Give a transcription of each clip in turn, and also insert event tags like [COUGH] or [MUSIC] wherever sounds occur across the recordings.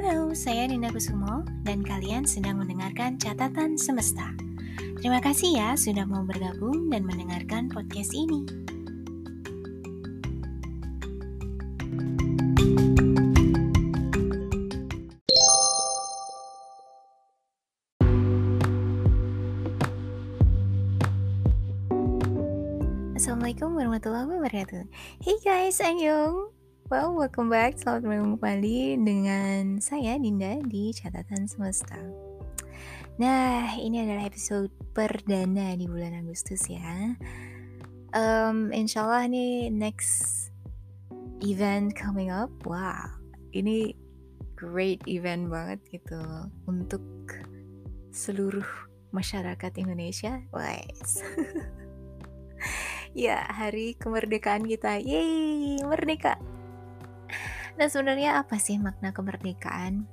Halo, saya Nina Kusumo dan kalian sedang mendengarkan Catatan Semesta. Terima kasih ya sudah mau bergabung dan mendengarkan podcast ini. Assalamualaikum warahmatullahi wabarakatuh. Hey guys, Anyong. Well, welcome back. Selamat bertemu kembali dengan saya Dinda di Catatan Semesta. Nah, ini adalah episode perdana di bulan Agustus ya. Um, insya Allah nih next event coming up. Wow, ini great event banget gitu untuk seluruh masyarakat Indonesia. Wise. [LAUGHS] ya, hari kemerdekaan kita. Yeay, merdeka. Nah sebenarnya apa sih makna kemerdekaan?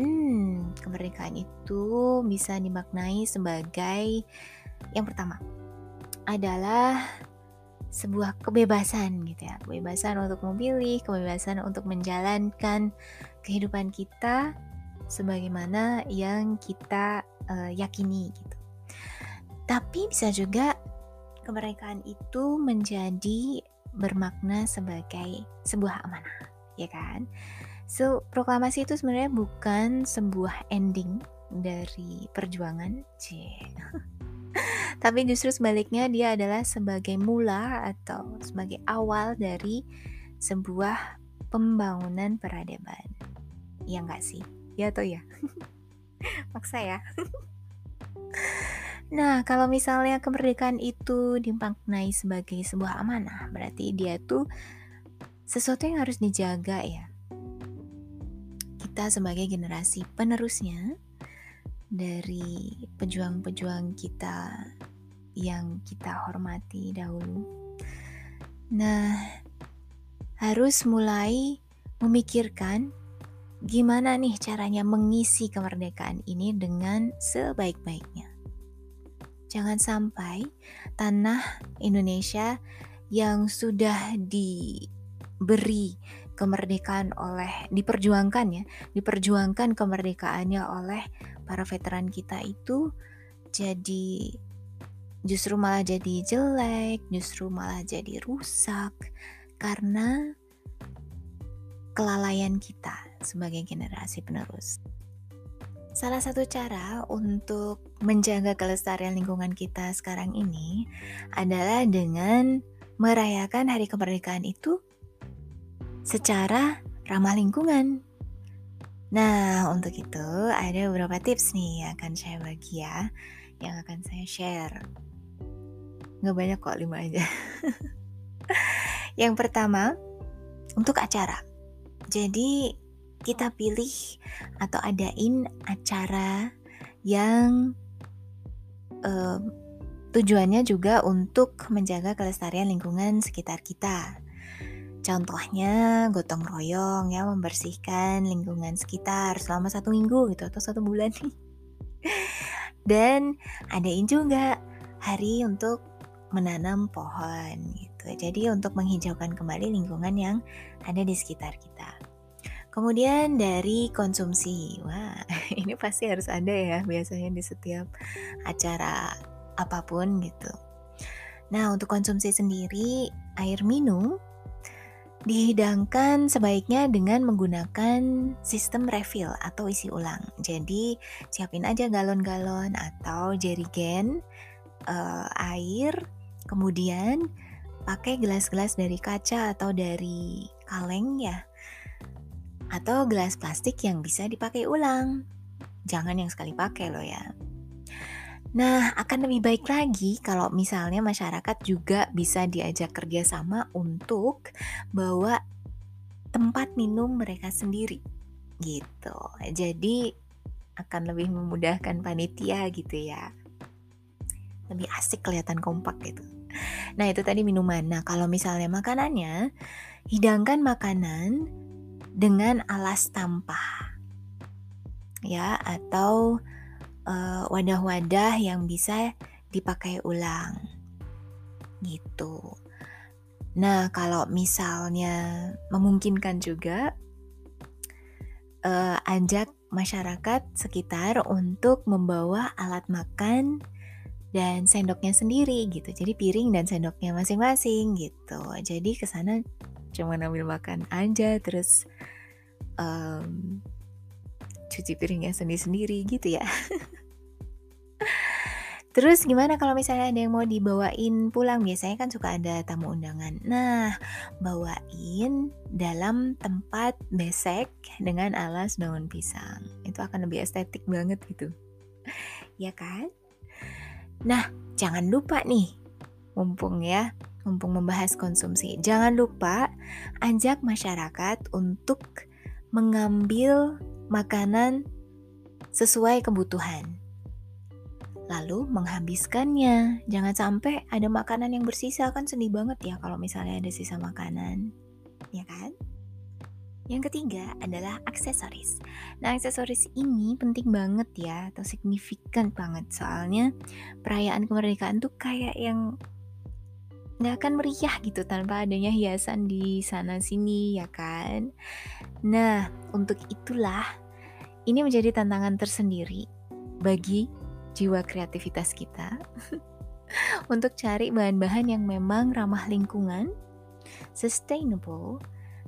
Hmm, kemerdekaan itu bisa dimaknai sebagai yang pertama adalah sebuah kebebasan gitu ya, kebebasan untuk memilih, kebebasan untuk menjalankan kehidupan kita sebagaimana yang kita uh, yakini gitu. Tapi bisa juga kemerdekaan itu menjadi bermakna sebagai sebuah amanah ya kan? So, proklamasi itu sebenarnya bukan sebuah ending dari perjuangan, C. [LAUGHS] Tapi justru sebaliknya dia adalah sebagai mula atau sebagai awal dari sebuah pembangunan peradaban. Ya enggak sih? Ya atau ya? [LAUGHS] Maksa ya. [LAUGHS] nah, kalau misalnya kemerdekaan itu dimaknai sebagai sebuah amanah, berarti dia tuh sesuatu yang harus dijaga ya. Kita sebagai generasi penerusnya dari pejuang-pejuang kita yang kita hormati dahulu. Nah, harus mulai memikirkan gimana nih caranya mengisi kemerdekaan ini dengan sebaik-baiknya. Jangan sampai tanah Indonesia yang sudah di diberi kemerdekaan oleh diperjuangkan ya, diperjuangkan kemerdekaannya oleh para veteran kita itu jadi justru malah jadi jelek, justru malah jadi rusak karena kelalaian kita sebagai generasi penerus. Salah satu cara untuk menjaga kelestarian lingkungan kita sekarang ini adalah dengan merayakan hari kemerdekaan itu secara ramah lingkungan. Nah, untuk itu ada beberapa tips nih yang akan saya bagi ya, yang akan saya share. Nggak banyak kok, lima aja. [LAUGHS] yang pertama, untuk acara. Jadi, kita pilih atau adain acara yang uh, tujuannya juga untuk menjaga kelestarian lingkungan sekitar kita. Contohnya gotong royong ya membersihkan lingkungan sekitar selama satu minggu gitu atau satu bulan nih. [LAUGHS] Dan adain juga hari untuk menanam pohon gitu. Jadi untuk menghijaukan kembali lingkungan yang ada di sekitar kita. Kemudian dari konsumsi. Wah, [LAUGHS] ini pasti harus ada ya biasanya di setiap acara apa pun gitu. Nah, untuk konsumsi sendiri air minum dihidangkan sebaiknya dengan menggunakan sistem refill atau isi ulang. Jadi siapin aja galon-galon atau jerigen uh, air, kemudian pakai gelas-gelas dari kaca atau dari kaleng ya, atau gelas plastik yang bisa dipakai ulang. Jangan yang sekali pakai loh ya. Nah, akan lebih baik lagi kalau misalnya masyarakat juga bisa diajak kerjasama untuk bawa tempat minum mereka sendiri, gitu. Jadi akan lebih memudahkan panitia gitu ya. Lebih asik kelihatan kompak gitu. Nah itu tadi minuman. Nah kalau misalnya makanannya, hidangkan makanan dengan alas tampah, ya atau wadah wadah-wadah yang bisa dipakai ulang gitu. Nah, kalau misalnya memungkinkan juga uh, ajak masyarakat sekitar untuk membawa alat makan dan sendoknya sendiri gitu. Jadi piring dan sendoknya masing-masing gitu. Jadi ke sana cuma ambil makan aja terus um, cuci piringnya sendiri-sendiri gitu ya. [LAUGHS] Terus gimana kalau misalnya ada yang mau dibawain pulang? Biasanya kan suka ada tamu undangan. Nah, bawain dalam tempat besek dengan alas daun pisang. Itu akan lebih estetik banget gitu. ya kan? Nah, jangan lupa nih, mumpung ya, mumpung membahas konsumsi. Jangan lupa ajak masyarakat untuk mengambil makanan sesuai kebutuhan lalu menghabiskannya. Jangan sampai ada makanan yang bersisa kan sedih banget ya kalau misalnya ada sisa makanan. Ya kan? Yang ketiga adalah aksesoris. Nah, aksesoris ini penting banget ya atau signifikan banget soalnya perayaan kemerdekaan tuh kayak yang nggak akan meriah gitu tanpa adanya hiasan di sana sini ya kan. Nah, untuk itulah ini menjadi tantangan tersendiri bagi jiwa kreativitas kita [LAUGHS] untuk cari bahan-bahan yang memang ramah lingkungan, sustainable,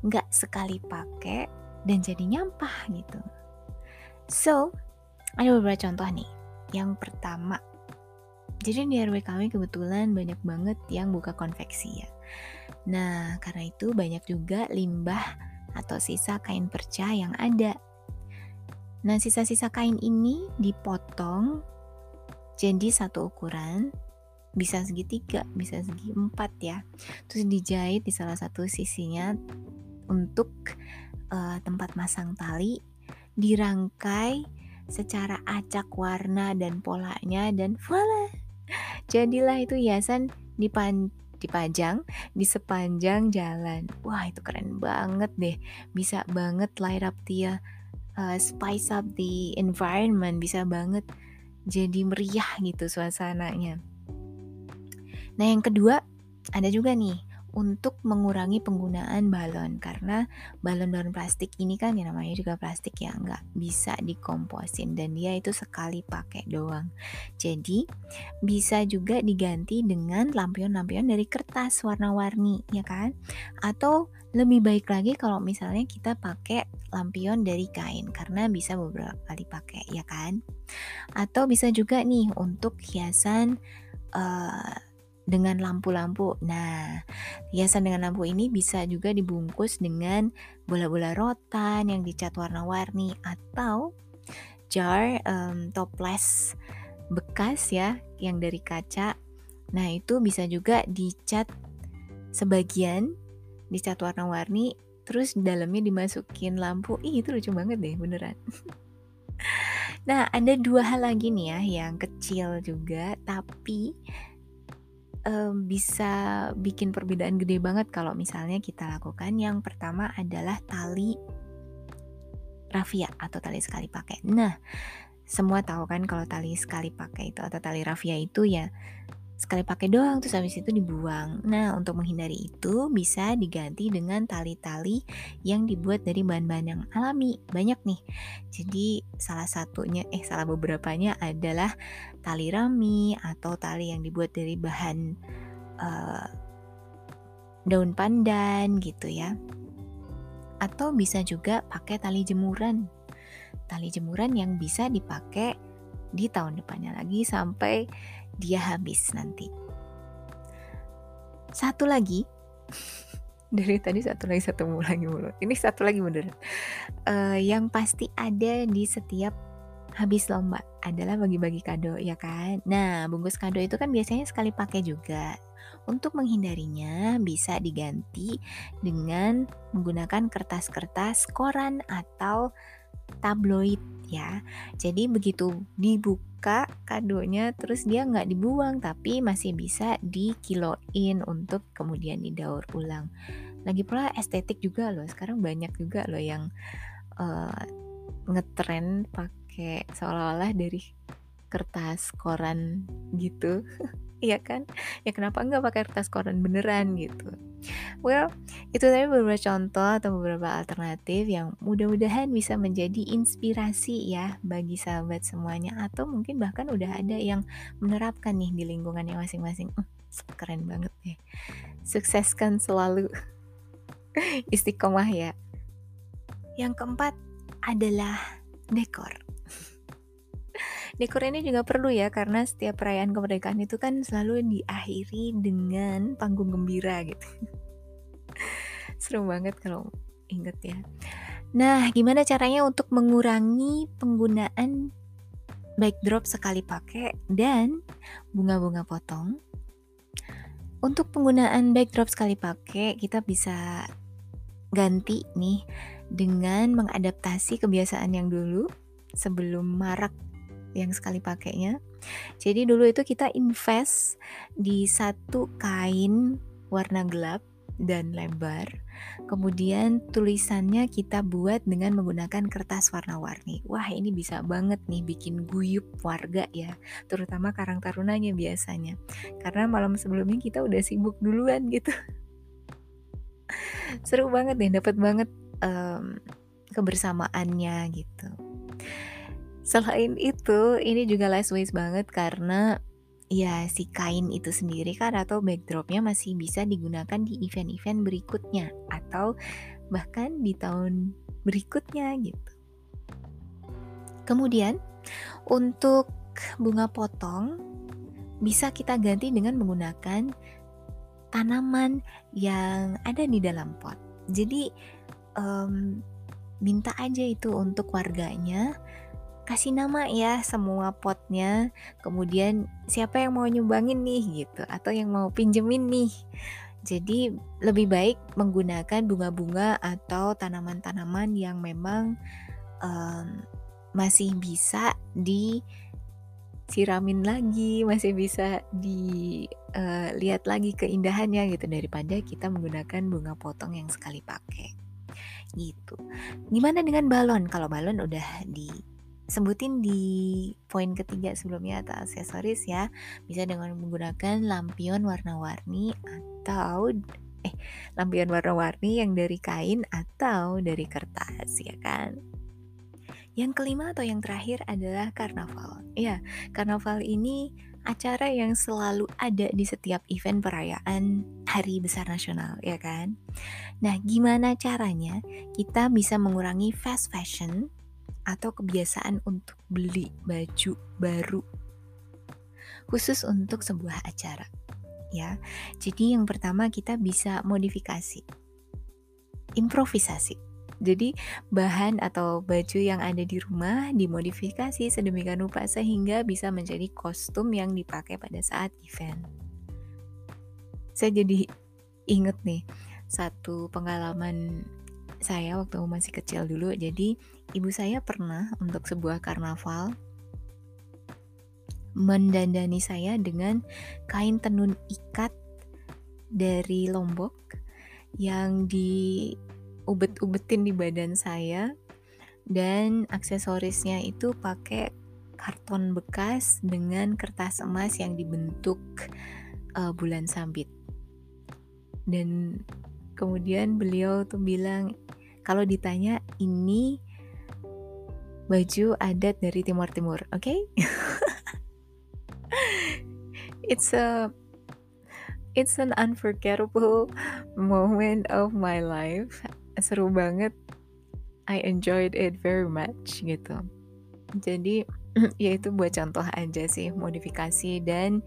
nggak sekali pakai, dan jadi nyampah gitu. So, ada beberapa contoh nih. Yang pertama, jadi di RW kami kebetulan banyak banget yang buka konveksi ya. Nah, karena itu banyak juga limbah atau sisa kain perca yang ada. Nah, sisa-sisa kain ini dipotong jadi satu ukuran bisa segitiga, bisa segi empat ya. Terus dijahit di salah satu sisinya untuk uh, tempat masang tali, dirangkai secara acak warna dan polanya dan voila. Jadilah itu hiasan dipan dipajang di sepanjang jalan. Wah, itu keren banget deh. Bisa banget light up dia uh, spice up the environment, bisa banget jadi meriah gitu suasananya. Nah, yang kedua ada juga nih untuk mengurangi penggunaan balon. Karena balon-balon plastik ini kan yang namanya juga plastik ya nggak bisa dikomposin. Dan dia itu sekali pakai doang. Jadi bisa juga diganti dengan lampion-lampion dari kertas warna-warni ya kan? Atau lebih baik lagi kalau misalnya kita pakai lampion dari kain karena bisa beberapa kali pakai ya kan? Atau bisa juga nih untuk hiasan uh, dengan lampu-lampu. Nah, hiasan dengan lampu ini bisa juga dibungkus dengan bola-bola rotan yang dicat warna-warni atau jar um, toples bekas ya yang dari kaca. Nah, itu bisa juga dicat sebagian dicat warna-warni terus dalamnya dimasukin lampu. Ih, itu lucu banget deh, beneran. [LAUGHS] nah, ada dua hal lagi nih ya yang kecil juga tapi um, bisa bikin perbedaan gede banget kalau misalnya kita lakukan. Yang pertama adalah tali rafia atau tali sekali pakai. Nah, semua tahu kan kalau tali sekali pakai itu atau tali rafia itu ya sekali pakai doang terus habis itu dibuang. Nah, untuk menghindari itu bisa diganti dengan tali-tali yang dibuat dari bahan-bahan yang alami. Banyak nih. Jadi salah satunya eh salah beberapanya adalah tali rami atau tali yang dibuat dari bahan uh, daun pandan gitu ya. Atau bisa juga pakai tali jemuran. Tali jemuran yang bisa dipakai di tahun depannya lagi sampai dia habis nanti. Satu lagi, [LAUGHS] dari tadi satu lagi satu lagi mulu. Ini satu lagi bener. Uh, yang pasti ada di setiap habis lomba adalah bagi-bagi kado ya kan. Nah bungkus kado itu kan biasanya sekali pakai juga. Untuk menghindarinya bisa diganti dengan menggunakan kertas-kertas koran atau tabloid ya. Jadi begitu dibuka kadonya terus dia nggak dibuang tapi masih bisa dikiloin untuk kemudian didaur ulang. Lagi pula estetik juga loh. Sekarang banyak juga loh yang uh, ngetren pakai seolah-olah dari kertas koran gitu. [LAUGHS] Iya kan? Ya kenapa enggak pakai kertas koran beneran gitu. Well, itu tadi beberapa contoh atau beberapa alternatif yang mudah-mudahan bisa menjadi inspirasi ya bagi sahabat semuanya atau mungkin bahkan udah ada yang menerapkan nih di lingkungannya masing-masing. Uh, keren banget nih. Sukseskan selalu. [LAUGHS] Istiqomah ya. Yang keempat adalah dekor. Dekor ini juga perlu ya karena setiap perayaan kemerdekaan itu kan selalu diakhiri dengan panggung gembira gitu. [LAUGHS] Seru banget kalau inget ya. Nah, gimana caranya untuk mengurangi penggunaan backdrop sekali pakai dan bunga-bunga potong? Untuk penggunaan backdrop sekali pakai, kita bisa ganti nih dengan mengadaptasi kebiasaan yang dulu sebelum marak yang sekali pakainya. Jadi dulu itu kita invest di satu kain warna gelap dan lebar. Kemudian tulisannya kita buat dengan menggunakan kertas warna-warni. Wah, ini bisa banget nih bikin guyup warga ya, terutama Karang Tarunanya biasanya. Karena malam sebelumnya kita udah sibuk duluan gitu. Seru banget nih, dapat banget um, kebersamaannya gitu. Selain itu, ini juga last waste banget karena ya si kain itu sendiri kan atau backdropnya masih bisa digunakan di event-event berikutnya atau bahkan di tahun berikutnya gitu. Kemudian untuk bunga potong bisa kita ganti dengan menggunakan tanaman yang ada di dalam pot. Jadi um, minta aja itu untuk warganya kasih nama ya semua potnya. Kemudian siapa yang mau nyumbangin nih gitu atau yang mau pinjemin nih. Jadi lebih baik menggunakan bunga-bunga atau tanaman-tanaman yang memang um, masih bisa disiramin lagi, masih bisa dilihat uh, lagi keindahannya gitu daripada kita menggunakan bunga potong yang sekali pakai. Gitu. Gimana dengan balon? Kalau balon udah di sebutin di poin ketiga sebelumnya atau aksesoris ya. Bisa dengan menggunakan lampion warna-warni atau eh lampion warna-warni yang dari kain atau dari kertas ya kan? Yang kelima atau yang terakhir adalah karnaval. Ya karnaval ini acara yang selalu ada di setiap event perayaan Hari Besar Nasional, ya kan? Nah, gimana caranya kita bisa mengurangi fast fashion atau kebiasaan untuk beli baju baru khusus untuk sebuah acara ya. Jadi yang pertama kita bisa modifikasi. Improvisasi. Jadi bahan atau baju yang ada di rumah dimodifikasi sedemikian rupa sehingga bisa menjadi kostum yang dipakai pada saat event. Saya jadi inget nih satu pengalaman saya waktu masih kecil dulu. Jadi ibu saya pernah untuk sebuah karnaval mendandani saya dengan kain tenun ikat dari Lombok yang di ubet-ubetin di badan saya dan aksesorisnya itu pakai karton bekas dengan kertas emas yang dibentuk uh, bulan sabit. Dan kemudian beliau tuh bilang kalau ditanya ini baju adat dari Timur Timur, oke? Okay? [LAUGHS] it's a it's an unforgettable moment of my life. Seru banget. I enjoyed it very much gitu. Jadi [CLEARS THROAT] ya itu buat contoh aja sih modifikasi dan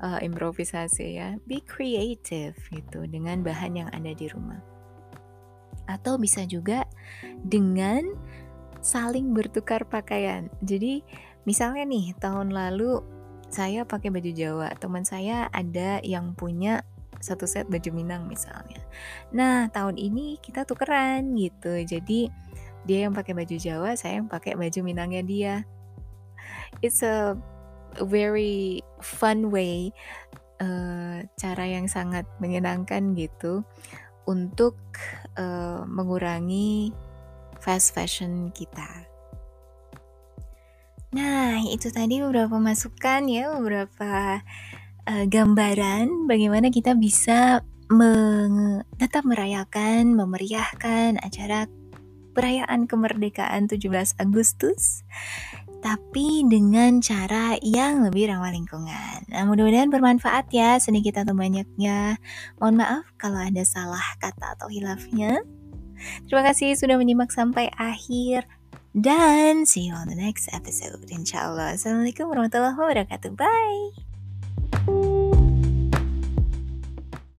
uh, improvisasi ya. Be creative gitu dengan bahan yang ada di rumah atau bisa juga dengan saling bertukar pakaian. Jadi misalnya nih tahun lalu saya pakai baju Jawa, teman saya ada yang punya satu set baju Minang misalnya. Nah tahun ini kita tukeran gitu. Jadi dia yang pakai baju Jawa, saya yang pakai baju Minangnya dia. It's a very fun way, uh, cara yang sangat menyenangkan gitu untuk uh, mengurangi fast fashion kita. Nah, itu tadi beberapa masukan ya, beberapa uh, gambaran bagaimana kita bisa meng tetap merayakan, memeriahkan acara perayaan kemerdekaan 17 Agustus tapi dengan cara yang lebih ramah lingkungan. Nah, mudah-mudahan bermanfaat ya sedikit atau banyaknya. Mohon maaf kalau ada salah kata atau hilafnya. Terima kasih sudah menyimak sampai akhir. Dan see you on the next episode. Insyaallah. Assalamualaikum warahmatullahi wabarakatuh. Bye.